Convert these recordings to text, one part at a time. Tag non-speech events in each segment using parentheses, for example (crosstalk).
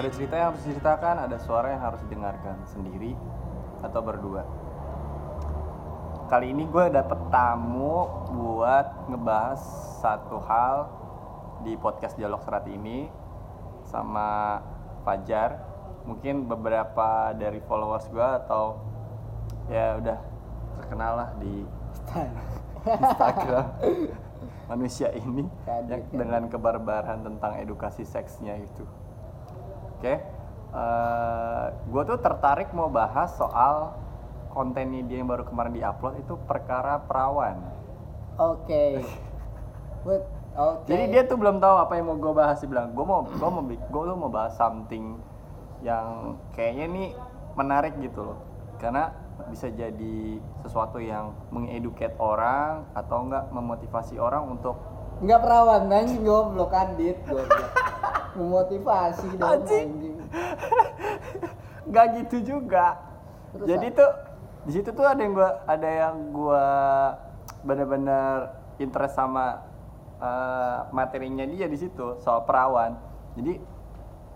ada cerita yang harus diceritakan ada suara yang harus didengarkan sendiri atau berdua. Kali ini gue dapet tamu buat ngebahas satu hal di podcast dialog serat ini sama Fajar. Mungkin beberapa dari followers gue atau ya udah terkenal lah di (laughs) Instagram manusia ini ya, dengan kebarbaran tentang edukasi seksnya itu. Oke, gue tuh tertarik mau bahas soal kontennya dia yang baru kemarin diupload itu perkara perawan. Oke. But oke. Jadi dia tuh belum tahu apa yang mau gue bahas. Dia bilang, gue mau, gue mau, gue tuh mau bahas something yang kayaknya nih menarik gitu loh. Karena bisa jadi sesuatu yang mengeduket orang atau enggak memotivasi orang untuk Enggak perawan anjing goblok adit goblok. Memotivasi dong Anjing. anjing. (laughs) nggak gitu juga. Terus jadi tuh di situ tuh ada yang gua ada yang gua bener-bener interest sama eh, materinya dia di situ soal perawan. Jadi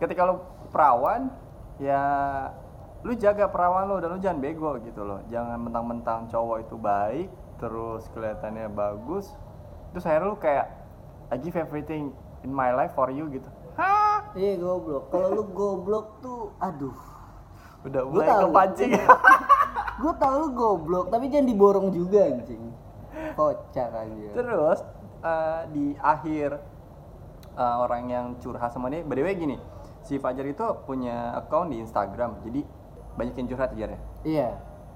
ketika lu perawan ya lu jaga perawan lu dan lu jangan bego gitu loh. Jangan mentang-mentang cowok itu baik terus kelihatannya bagus terus akhirnya lu kayak I give everything in my life for you gitu. Iya goblok. Kalau lu goblok tuh aduh. Udah mulai tahu. kepancing. Gue tau lu goblok, tapi jangan diborong juga anjing. Kocak aja. Terus eh, di akhir eh, orang yang curhat sama dia, by the way gini, si Fajar itu punya account di Instagram, jadi banyak yang curhat Jar ya. Iya.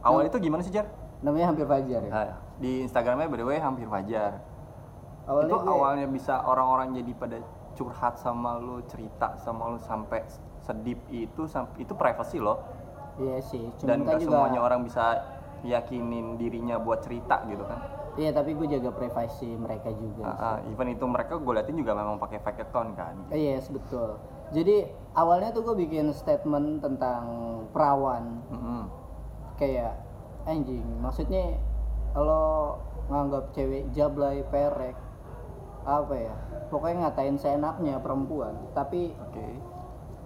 Awal itu gimana sih Jar? Namanya hampir Fajar ya. Nah, di Instagramnya by the way hampir Fajar. Awalnya itu gue- awalnya bisa orang-orang jadi pada curhat sama lu, cerita sama lu sampai sedip itu, sampai itu privacy loh. Iya sih. Dan Cuman kan gak juga. semuanya orang bisa yakinin dirinya buat cerita gitu kan. Iya tapi gue jaga privasi mereka juga. Ah, ah, even itu mereka gue liatin juga memang pakai fake account kan. Eh, Yes betul. Jadi awalnya tuh gue bikin statement tentang perawan Mm-mm. kayak anjing. Maksudnya kalau nganggap cewek jablay perek apa ya? Pokoknya ngatain seenaknya perempuan. Tapi Oke.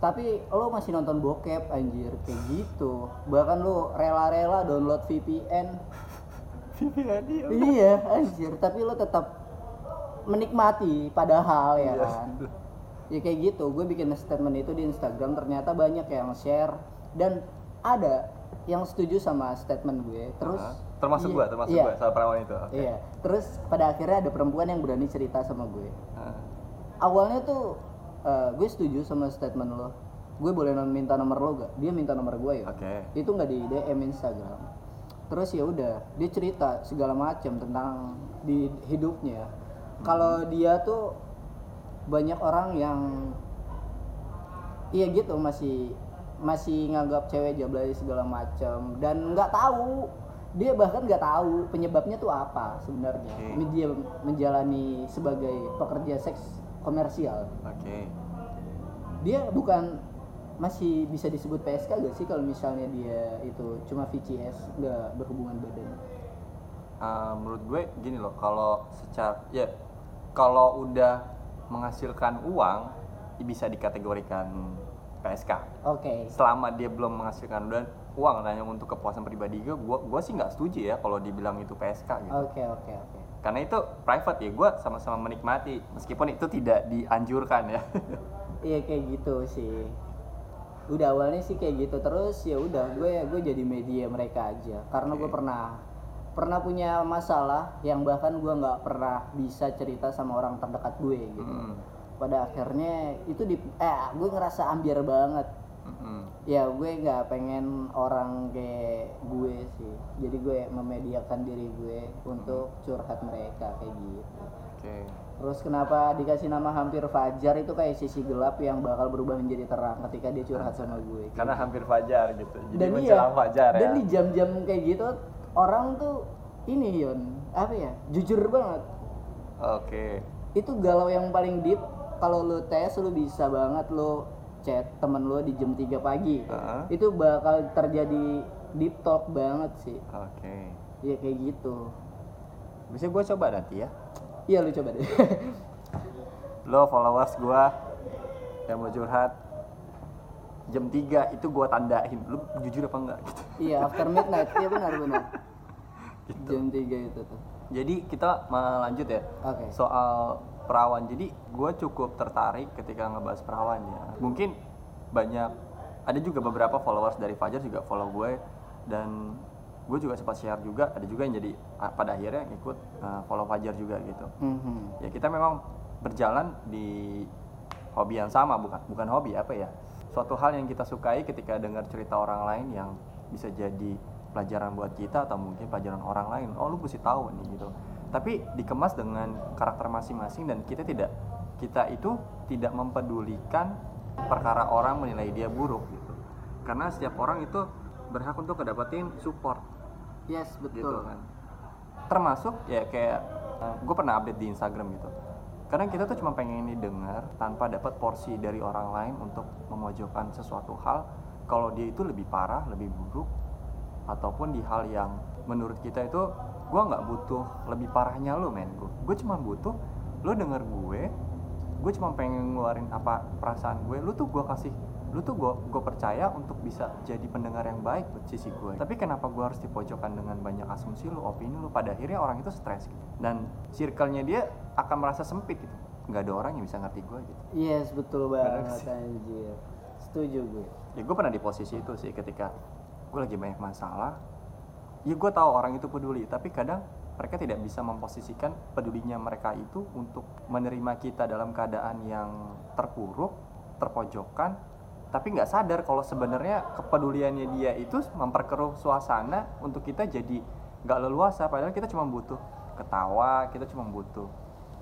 tapi lo masih nonton bokep anjir kayak gitu. Bahkan lo rela-rela download VPN. (laughs) VPN iya. iya anjir. Tapi lo tetap menikmati padahal ya Iya. kan. ya kayak gitu gue bikin statement itu di Instagram ternyata banyak yang share dan ada yang setuju sama statement gue terus Ah, termasuk iya, gua, termasuk iya, gua soal perawan itu. Oke. iya. Terus pada akhirnya ada perempuan yang berani cerita sama gue. Ah, awalnya tuh eh, gue setuju sama statement lo. Gue boleh minta nomor lo gak dia minta nomor gue ya? Oke. itu nggak di DM Instagram. Terus ya udah dia cerita segala macam tentang di hidupnya. Kalau dia tuh banyak orang yang iya gitu masih masih nganggap cewek jablay segala macam dan nggak tahu. Dia bahkan nggak tahu penyebabnya tuh apa sebenarnya. Oke. dia menjalani sebagai pekerja seks komersial. Oke. dia bukan masih bisa disebut PSK gak sih kalau misalnya dia itu cuma VCS nggak berhubungan badan Ah, menurut gue gini loh, kalau secara ya kalau udah menghasilkan uang bisa dikategorikan PSK. oke Selama dia belum menghasilkan dan uang hanya untuk kepuasan pribadi gue, gua, gua sih nggak setuju ya kalau dibilang itu PSK gitu. oke oke oke Karena itu private ya, gue sama-sama menikmati meskipun itu tidak dianjurkan ya. (laughs) iya kayak gitu sih udah awalnya sih kayak gitu terus ya udah gue gue jadi media mereka aja karena gue Oke. pernah pernah punya masalah yang bahkan gue nggak pernah bisa cerita sama orang terdekat gue gitu Mm, pada akhirnya itu di eh gue ngerasa ambiar banget mm, mm. ya gue nggak pengen orang kayak gue sih jadi gue memediakan diri gue untuk curhat mereka kayak gitu Oke. terus kenapa dikasih nama hampir fajar itu kayak sisi gelap yang bakal berubah menjadi terang ketika dia curhat sama gue Karena hampir fajar gitu. Jadi dan iya fajar dan ya. di jam-jam kayak gitu orang tuh ini Yon apa ya jujur banget Oke. itu galau yang paling deep kalau lu tes lu bisa banget lu chat temen lu di jam 3 pagi. Heeh. itu bakal terjadi deep talk banget sih. Oke. ya kayak gitu. Bisa gue coba nanti ya. iya lu coba deh. (laughs) Lo followers gue yang mau curhat jam 3 itu gua tandain. Lu jujur apa enggak? Gitu. Iya after midnight. Iya benar benar. (laughs) Gitu. jam 3 itu tuh. Jadi kita lanjut ya. Oke. Soal perawan. Jadi gue cukup tertarik ketika ngebahas perawan ya. Mungkin banyak ada juga beberapa followers dari Fajar juga follow gue dan gue juga sempat share juga ada juga yang jadi pada akhirnya ikut uh, follow Fajar juga gitu. Mhm. ya kita memang berjalan di hobi yang sama bukan bukan hobi apa ya? Suatu hal yang kita sukai ketika dengar cerita orang lain yang bisa jadi pelajaran buat kita atau mungkin pelajaran orang lain. Oh lu mesti tahu nih gitu tapi dikemas dengan karakter masing-masing dan kita tidak kita itu tidak mempedulikan perkara orang menilai dia buruk gitu. Karena setiap orang itu berhak untuk kedapatin support. Yes gitu betul kan. Termasuk ya kayak gue pernah update di Instagram gitu. Kadang kita tuh cuma pengen didengar tanpa dapat porsi dari orang lain untuk memojokkan sesuatu hal. Kalau dia itu lebih parah lebih buruk ataupun di hal yang menurut kita itu gue nggak butuh lebih parahnya lo men. Gue cuma butuh lo denger gue gue cuma pengen ngeluarin apa perasaan gue lu tuh gue kasih lu tuh gue gue percaya untuk bisa jadi pendengar yang baik buat sisi gue. Tapi kenapa gue harus dipojokkan dengan banyak asumsi lu opini lu pada akhirnya orang itu stres gitu. Dan circle-nya dia akan merasa sempit gitu. Nggak ada orang yang bisa ngerti gue gitu. Yes betul banget anjir. Setuju gue. Ya gue pernah di posisi itu sih ketika gue lagi banyak masalah ya gue tahu orang itu peduli tapi kadang mereka tidak bisa memposisikan pedulinya mereka itu untuk menerima kita dalam keadaan yang terpuruk terpojokkan tapi nggak sadar kalau sebenarnya kepeduliannya dia itu memperkeruh suasana untuk kita jadi nggak leluasa. Padahal kita cuma butuh ketawa kita cuma butuh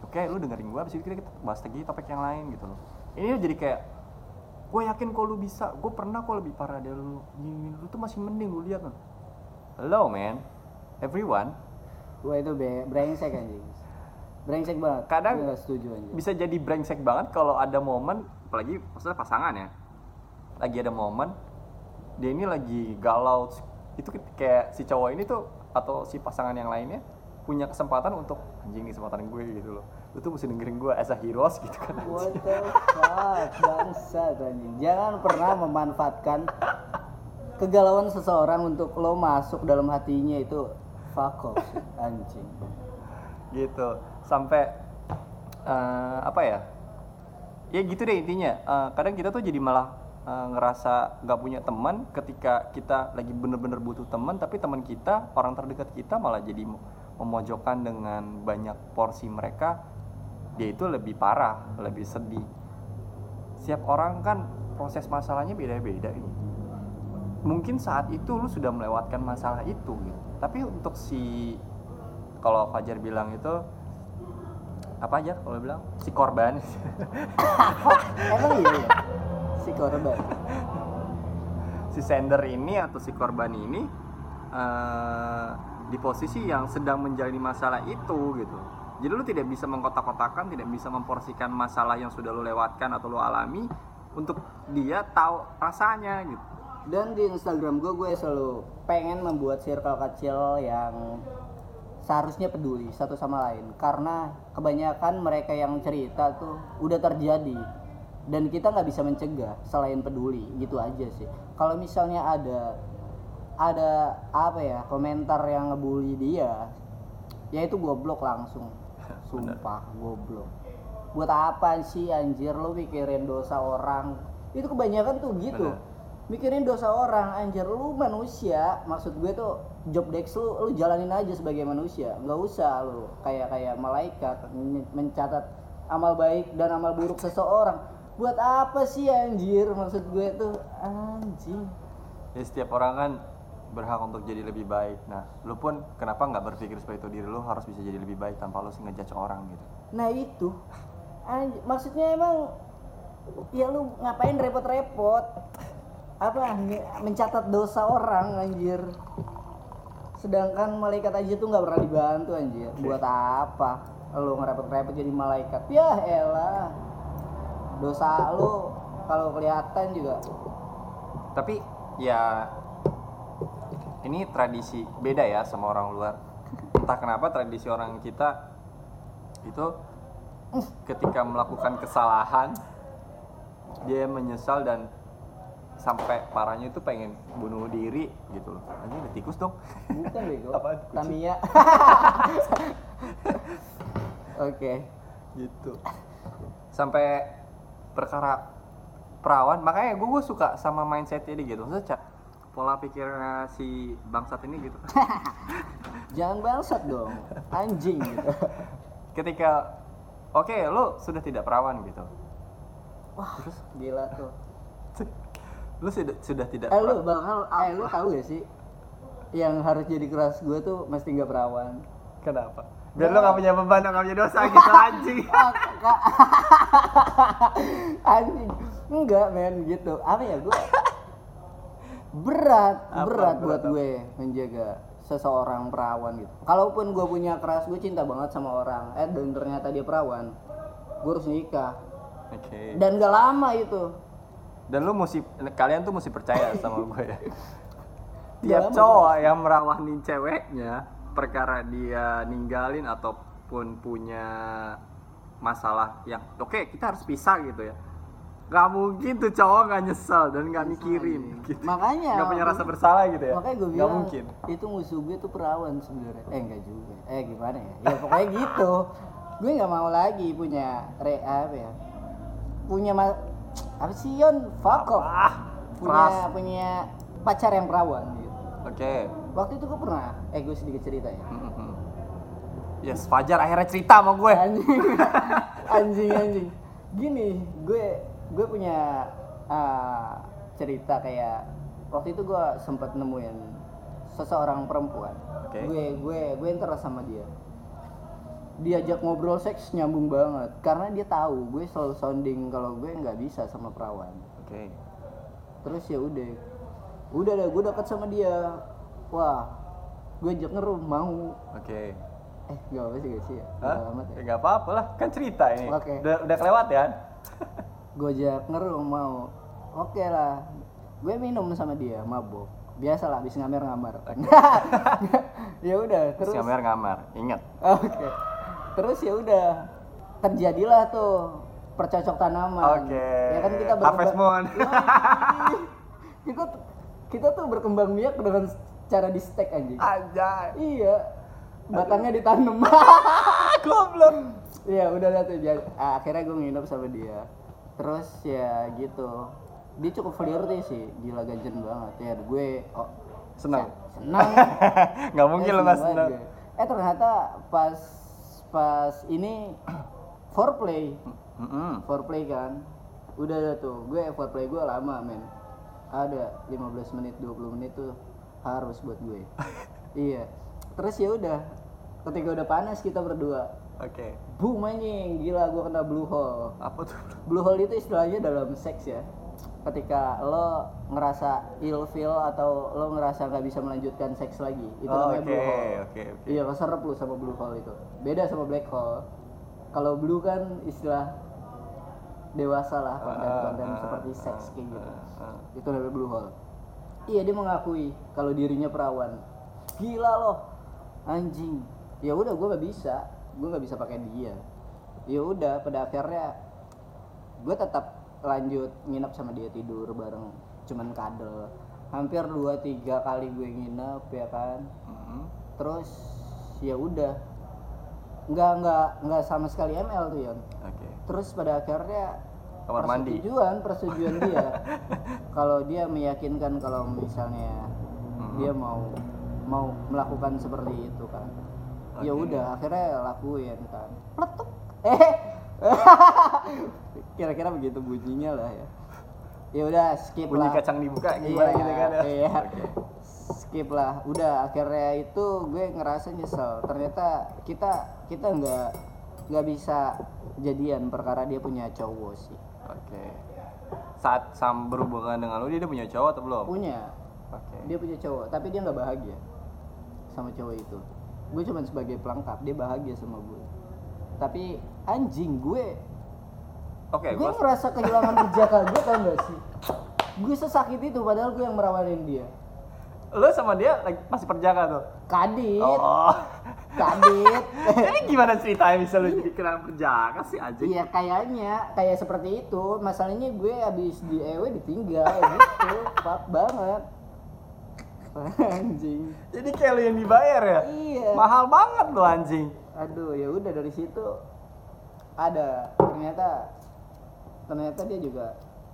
oke lu dengerin gue abis itu kita bahas lagi topik yang lain gitu loh. Ini jadi kayak gue yakin kok lu bisa gue pernah kok lebih parah dari lu. Gini, lu tuh masih mending lu lihat loh hello man. Everyone. Gue itu be brengsek anjing. Brengsek banget. Kadang- setuju anjing. bisa jadi brengsek banget kalau ada momen apalagi maksudnya pasangan ya. Lagi ada momen dia ini lagi galau. Itu kayak si cowok ini tuh atau si pasangan yang lainnya punya kesempatan untuk anjing nih kesempatan gue gitu loh. Lu tuh mesti dengerin gue as a heroes gitu kan What the fuck, bangsat anjing. Jangan pernah memanfaatkan kegalauan seseorang untuk lo masuk dalam hatinya itu fuck off anjing. gitu. Sampai eh, apa ya? Ya gitu deh intinya. Eh, kadang kita tuh jadi malah eh, ngerasa nggak punya teman ketika kita lagi bener-bener butuh teman tapi teman kita orang terdekat kita malah jadi mem- memojokkan dengan banyak porsi mereka. Dia itu lebih parah lebih sedih. Setiap orang kan proses masalahnya beda-beda ini mungkin saat itu lu sudah melewatkan masalah itu gitu. Tapi untuk si kalau Fajar bilang itu apa aja kalau bilang? Si korban. (laughs) Emang iya? Ya? Si korban. (laughs) si sender ini atau si korban ini eh, di posisi yang sedang menjalani masalah itu gitu. Jadi lu tidak bisa mengkotak-kotakan tidak bisa memporsikan masalah yang sudah lu lewatkan atau lu alami untuk dia tahu rasanya gitu Dan di Instagram gue, gue selalu pengen membuat circle kecil yang seharusnya peduli satu sama lain. Karena kebanyakan mereka yang cerita tuh udah terjadi. Dan kita nggak bisa mencegah selain peduli, gitu aja sih. Kalau misalnya ada ada apa ya komentar yang ngebully dia, ya itu goblok langsung. (laughs) Sumpah goblok. Buat apa sih anjir lu mikirin dosa orang? Itu kebanyakan tuh gitu Bener. Mikirin dosa orang. Anjir lu manusia maksud gue tuh job desk lu lu jalanin aja sebagai manusia. Nggak usah lu kayak kayak malaikat men- mencatat amal baik dan amal buruk seseorang. Buat apa sih anjir? Maksud gue tuh anjing. Ya setiap orang kan berhak untuk jadi lebih baik. Nah lu pun kenapa nggak berpikir seperti itu diri lu harus bisa jadi lebih baik tanpa lu ngejudge orang gitu? Nah itu. Anj- maksudnya emang ya lu ngapain repot-repot apa? Mencatat dosa orang anjir. Sedangkan malaikat aja tuh nggak pernah dibantu anjir. Buat apa? Lu ngerepot-repot jadi malaikat. Ya elah. Dosa lu kalau kelihatan juga. Tapi ya ini tradisi beda ya sama orang luar. Entah kenapa tradisi orang kita itu ketika melakukan kesalahan dia menyesal dan sampai parahnya itu pengen bunuh diri gitu loh. Anjing ada tikus dong. Bukan bego. (laughs) Apaan? Kucing? Tamiya. (laughs) Oke. Gitu. Sampai perkara perawan. Makanya gue, gue suka sama mindsetnya dia gitu. Maksudnya, pola pikirnya si bangsat ini gitu. (laughs) Jangan bangsat dong. Anjing gitu. Ketika oke lo sudah tidak perawan gitu. Wah gila tuh lo sudah sudah tidak eh lu bakal eh lu tahu gak sih yang harus jadi keras gue tuh mesti nggak perawan? Kenapa? Biar lo gak punya beban gak punya dosa gitu (laughs) anjing. Ah, (laughs) anjing. Enggak men gitu. Apa ya gue berat Apa berat berat buat apa? gue menjaga seseorang perawan gitu. Kalaupun gue punya keras gue cinta banget sama orang. Eh dan ternyata dia perawan gue harus nikah. Oke. Dan gak lama itu dan lu mesti kalian tuh mesti percaya sama (laughs) gue ya. Gak tiap cowok yang merawanin ceweknya perkara dia ninggalin ataupun punya masalah yang oke kita harus pisah gitu ya. Nggak mungkin tuh cowok nggak nyesel dan nggak mikirin gitu. makanya nggak punya rasa bersalah gitu ya? makanya gue nggak bilang mungkin. Itu musuh gue tuh perawan sebenarnya. Eh enggak juga. Eh gimana ya? Ya pokoknya gitu. Gue nggak mau lagi punya re apa ya punya ma apa sih Yon? Off. Ah punya keras. punya pacar yang perawan gitu. Oke. Waktu itu gue pernah. Eh gue sedikit cerita ya. Mhm. yes Fajar akhirnya cerita sama gue. Anjing. (laughs) Anjing anjing. Gini gue gue punya ah, cerita kayak waktu itu gue sempat nemuin seseorang perempuan. Oke. gue gue gue interest sama dia diajak ngobrol seks nyambung banget. Karena dia tahu gue selalu sounding kalau gue nggak bisa sama perawan. Oke. Terus ya udah. Udah dah gue deket sama dia. Wah gue ajak ngerum mau. Oke. Eh gak apa sih gak sih. Ya nggak apa-apa lah, kan cerita ini. Oke. Udah, udah kelewat ya? (laughs) gue ajak ngerum mau. Oke lah. Gue minum sama dia mabuk biasa lah habis ngamer ngamar (laughs) ya udah Terus. kamera ngamar, ingat. oke terus ya udah terjadilah tuh percocok tanaman Oke. ya kan kita Moon. Yoi. (laughs) kita kita tuh berkembang biak dengan cara di stack anjing Anjay. iya batangnya ditanam (laughs) (laughs) Goblok. Iya udah lah tuh ah, akhirnya gue nginep sama dia terus ya gitu dia cukup flirty sih gila ganjen banget ya gue oh, Senang. senang Nggak mungkin Eh, lo nggak senang eh ternyata pas pas ini (clears throat) foreplay. Mm-mm. foreplay kan? Udah ada tuh. Gue foreplay gue lama men. Ada 15 menit 20 menit tuh harus buat gue. (laughs) Iya. Terus ya udah ketika udah panas kita berdua. Oke. boom anjing. Gila gue kena blue hole. Apa tuh? blue hole itu istilahnya dalam seks ya ketika lo ngerasa ill feel atau lo ngerasa nggak bisa melanjutkan seks lagi itu Oh, namanya blue oke, hole. oke, oke. iya keserap lu sama blue hole itu. Beda sama black hole. Kalau blue kan istilah dewasa lah konten-konten Ah, ah, seperti ah, seks kayak gitu. ah, ah. itu namanya blue hole. Iya dia mengakui kalau dirinya perawan. Gila loh anjing. Ya udah gue gak bisa. Gue nggak bisa pakai dia. Ya udah pada akhirnya gue tetap lanjut nginep sama dia tidur bareng cuman kadel hampir 2-3 kali gue nginep ya kan Mhm. terus ya udah nggak nggak nggak sama sekali ML tuh Yon Oke. terus pada akhirnya Kamar mandi. persetujuan persetujuan dia (laughs) kalau dia meyakinkan kalau misalnya Mhm. dia mau mau melakukan seperti itu kan ya Oke. udah akhirnya lakuin kan peletuk eh (laughs) kira-kira begitu bunyinya lah ya ya udah skip Bunyi lah kacang dibuka gimana Iya, gitu kan ya? iya. (laughs) Skip lah udah akhirnya itu gue ngerasa nyesel ternyata kita kita nggak nggak bisa jadian perkara dia punya cowok sih Oke. Saat sam berhubungan dengan lu dia, dia punya cowok atau belum? punya Oke. dia punya cowok tapi dia nggak bahagia sama cowok itu gue cuma sebagai pelengkap dia bahagia sama gue tapi anjing gue Oke, gue gua ngerasa kehilangan jejak gue tau gak sih gue sesakit itu padahal gue yang merawanin dia Lu sama dia lagi- masih perjaka tuh. kadit Oh. kadit (laughs) Ini gimana ceritanya bisa lu jadi kenal perjaka sih anjing? Iya kayaknya kayak seperti itu. Masalahnya gue habis di EW ditinggal gitu. Fuck banget. (laughs) Anjing. Jadi kayak lu yang dibayar ya? Iya. Mahal banget lu anjing. Aduh, ya udah dari situ ada ternyata ternyata dia juga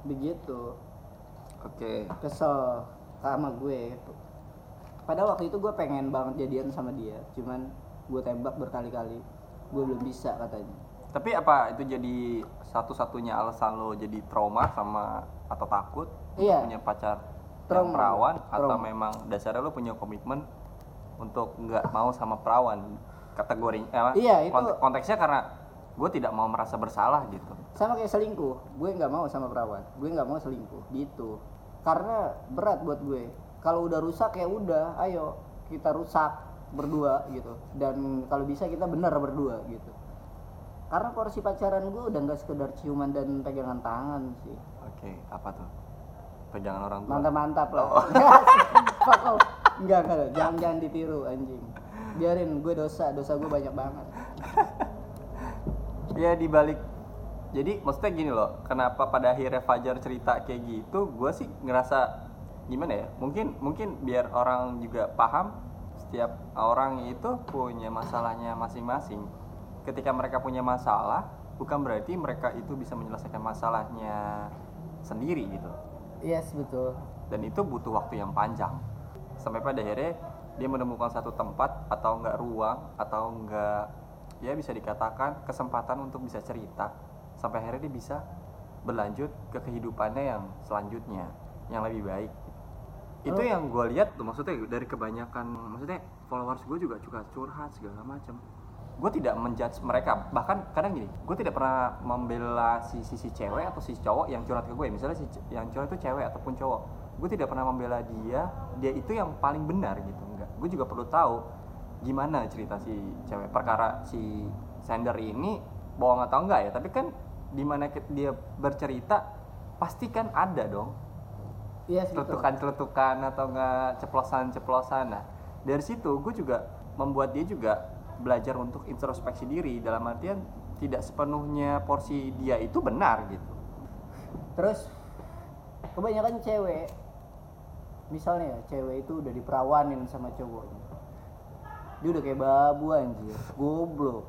begitu Oke. kesel sama gue. Padahal waktu itu gue pengen banget jadian sama dia, cuman gue tembak berkali-kali. Gue belum bisa katanya. Tapi apa itu jadi satu-satunya alasan lo jadi trauma sama atau takut Iya. punya pacar Trauma. perawan atau Trauma. memang dasarnya lo punya komitmen untuk nggak mau sama perawan kategori eh, Iya, itu- kont- konteksnya karena gue tidak mau merasa bersalah gitu. Sama kayak selingkuh gue nggak mau sama perawan gue nggak mau selingkuh gitu. Karena berat buat gue. Kalau udah rusak ya udah ayo kita rusak berdua gitu. Dan kalau bisa kita bener berdua gitu. Karena porsi pacaran gue udah nggak sekedar ciuman dan pegangan tangan sih. Oke apa tuh? Pegangan orang tua. Mantap mantap lah (laughs) Fuck off. enggak enggak jangan jangan ditiru anjing biarin gue dosa dosa gue banyak banget. (laughs) Ya dibalik. Jadi maksudnya gini loh kenapa pada akhirnya Fajar cerita kayak gitu gue sih ngerasa gimana ya mungkin mungkin biar orang juga paham setiap orang itu punya masalahnya masing-masing. Ketika mereka punya masalah bukan berarti mereka itu bisa menyelesaikan masalahnya sendiri gitu. Yes betul. Dan itu butuh waktu yang panjang. Sampai pada akhirnya dia menemukan satu tempat atau enggak ruang atau enggak ya bisa dikatakan kesempatan untuk bisa cerita. Sampai akhirnya dia bisa berlanjut ke kehidupannya yang selanjutnya yang lebih baik. Itu Oh. yang gue lihat tuh maksudnya dari kebanyakan maksudnya followers gue juga suka curhat segala macam. Gue tidak menjudge mereka. Bahkan kadang gini gue tidak pernah membela si sisi cewek atau si cowok yang curhat ke gue misalnya si yang curhat itu cewek ataupun cowok. Gue tidak pernah membela dia dia itu yang paling benar gitu gue juga perlu tahu gimana cerita si cewek perkara si sender ini bohong atau enggak ya tapi kan di mana kit- dia bercerita pasti kan ada dong yes betul celetukan-celetukan atau enggak ceplosan-ceplosan. Nah, dari situ gue juga membuat dia juga belajar untuk introspeksi diri dalam artian tidak sepenuhnya porsi dia itu benar gitu. Terus kebanyakan cewek misalnya ya cewek itu udah diperawanin sama cowoknya. Dia udah kayak babu anjir, goblok.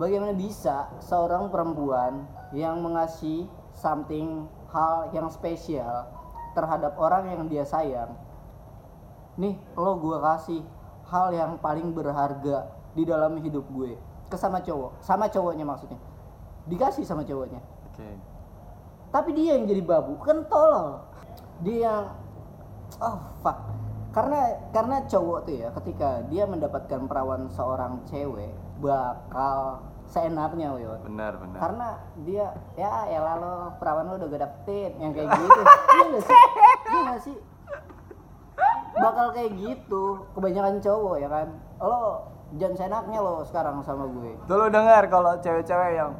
Bagaimana bisa seorang perempuan yang mengasih something hal yang spesial terhadap orang yang dia sayang. Nih, lo gue kasih hal yang paling berharga di dalam hidup gue ke sama cowok, sama cowoknya maksudnya. Dikasih sama cowoknya Oke. tapi dia yang jadi babu kan tolol dia yang oh fuck. Karena karena cowok tuh ya ketika dia mendapatkan perawan seorang cewek bakal seenaknya Wion Benar, benar. karena dia ya ya lo perawan lo udah gue dapetin yang kayak gitu. Iya gak sih? Iya gak sih? Bakal kayak gitu kebanyakan cowok ya kan. Lo jangan seenaknya lo sekarang sama gue Tuh lu dengar kalau cewek-cewek yang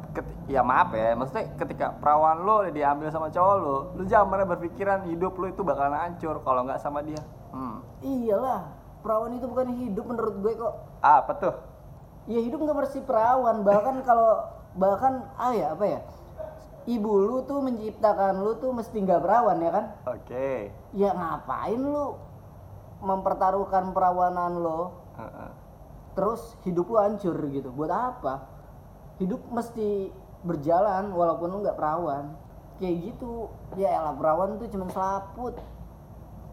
ya maaf ya, maksudnya ketika perawan udah diambil sama cowok lu, lu jangan pernah berpikiran hidup lu itu bakalan hancur kalau nggak sama dia. Hmm. iyalah perawan itu bukan hidup menurut gue kok Apa tuh? ya hidup nggak mesti perawan bahkan kalau bahkan ah ya apa ya ibu lu tuh menciptakan lu tuh mesti nggak perawan ya kan Oke. ya ngapain lu mempertaruhkan perawanan lo Heeh. Terus hidup lu hancur gitu. Buat apa? Hidup mesti berjalan walaupun lu nggak perawan. Kayak gitu. Ya elah perawan tuh cuma selaput.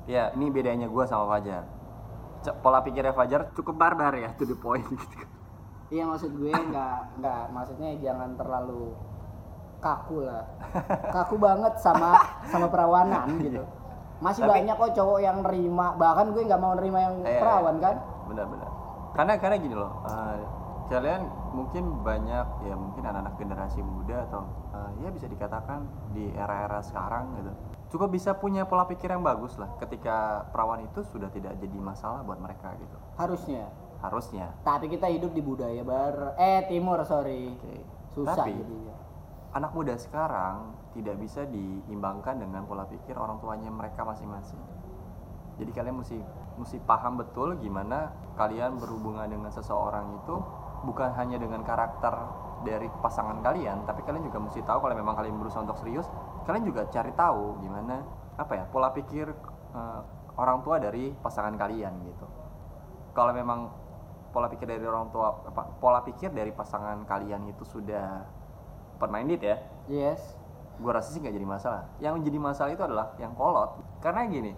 Ya, ini bedanya gua sama Fajar. C- pola pikirnya Fajar cukup barbar ya, to the point gitu. Iya maksud gue nggak nggak maksudnya jangan terlalu kaku lah. (laughs) Kaku banget sama sama perawanan gitu. Masih Tapi- banyak kok cowok yang nerima. Bahkan gue nggak mau nerima yang Iya, perawan kan? Benar-benar. Karena karena gini loh, eh, kalian mungkin banyak ya mungkin anak-anak generasi muda atau eh, ya bisa dikatakan di era-era sekarang gitu. Cukup bisa punya pola pikir yang bagus lah ketika perawan itu sudah tidak jadi masalah buat mereka gitu. harusnya Harusnya. tapi kita hidup di budaya bar eh timur sorry Oke. susah Tapi jadinya anak muda sekarang tidak bisa diimbangkan dengan pola pikir orang tuanya mereka masing-masing. Jadi kalian mesti mesti paham betul gimana kalian berhubungan dengan seseorang itu bukan hanya dengan karakter dari pasangan kalian tapi kalian juga mesti tahu kalau memang kalian berusaha untuk serius kalian juga cari tahu gimana apa ya pola pikir eh, orang tua dari pasangan kalian gitu. Kalau memang pola pikir dari orang tua apa, pola pikir dari pasangan kalian itu sudah open minded ya? Yes. Gue rasa sih nggak jadi masalah. Yang jadi masalah itu adalah yang kolot. Karena gini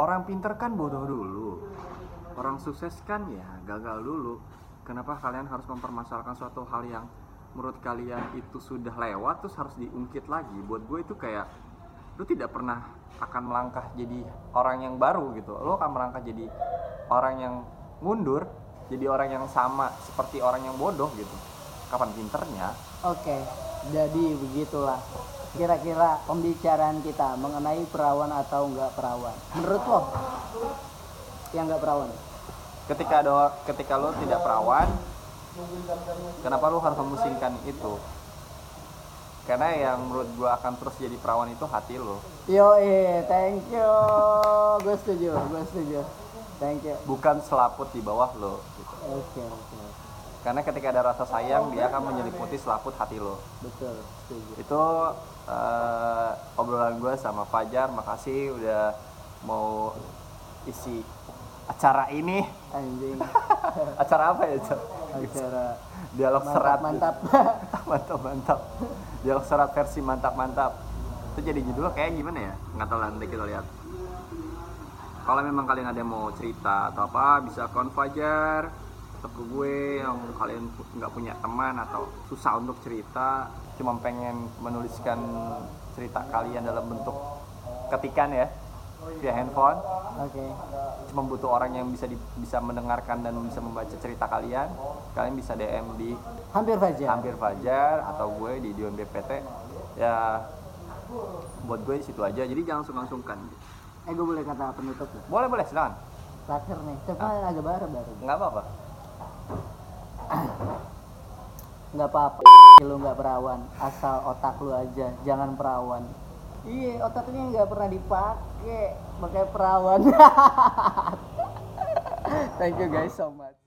orang pinter kan bodoh dulu. Orang sukses kan ya gagal dulu. Kenapa kalian harus mempermasalahkan suatu hal yang menurut kalian itu sudah lewat terus harus diungkit lagi? Buat gue itu kayak lu tidak pernah akan melangkah jadi orang yang baru gitu. Lu akan melangkah jadi orang yang mundur jadi orang yang sama seperti orang yang bodoh gitu. Kapan pinternya? Oke, jadi begitulah kira-kira pembicaraan kita mengenai perawan atau enggak perawan. Menurut lo, yang enggak perawan? ketika ada ketika lo tidak perawan kenapa lo harus memusingkan itu karena yang menurut gua akan terus jadi perawan itu hati lo Yo, eh, thank you. Gue setuju, gue setuju. Thank you. bukan selaput di bawah lo gitu. Oke, oke, oke. Karena ketika ada rasa sayang dia akan menyelimuti selaput hati lo. Betul, setuju. itu eh, obrolan gue sama Fajar. Makasih udah mau isi acara ini. Anjing, (laughs) acara apa ya Cok? acara dialog serat. mantap, mantap. (laughs) mantap. Mantap dialog serat versi mantap mantap. Itu jadi judul kayak gimana ya? Nggak tahu nanti kita lihat. Kalau memang kalian ada yang mau cerita atau apa bisa kon Fajar atau ke gue yang kalian nggak punya teman atau susah untuk cerita cuma pengen menuliskan cerita kalian dalam bentuk ketikan ya via handphone. Oke, cuma butuh orang yang bisa di- bisa mendengarkan dan bisa membaca cerita kalian kalian bisa DM di hampir saja. hampir Fajar atau gue di Dion BPT ya buat gue situ aja. Jadi jangan sungkan-sungkan. Eh, gue boleh kata penutup boleh boleh silakan. Terakhir nih, tapi agak baru baru. nggak apa-apa nggak apa-apa lu nggak perawan asal otak lu aja jangan perawan. Iya otaknya nggak pernah dipakai pakai perawan. (laughs) Thank you guys so much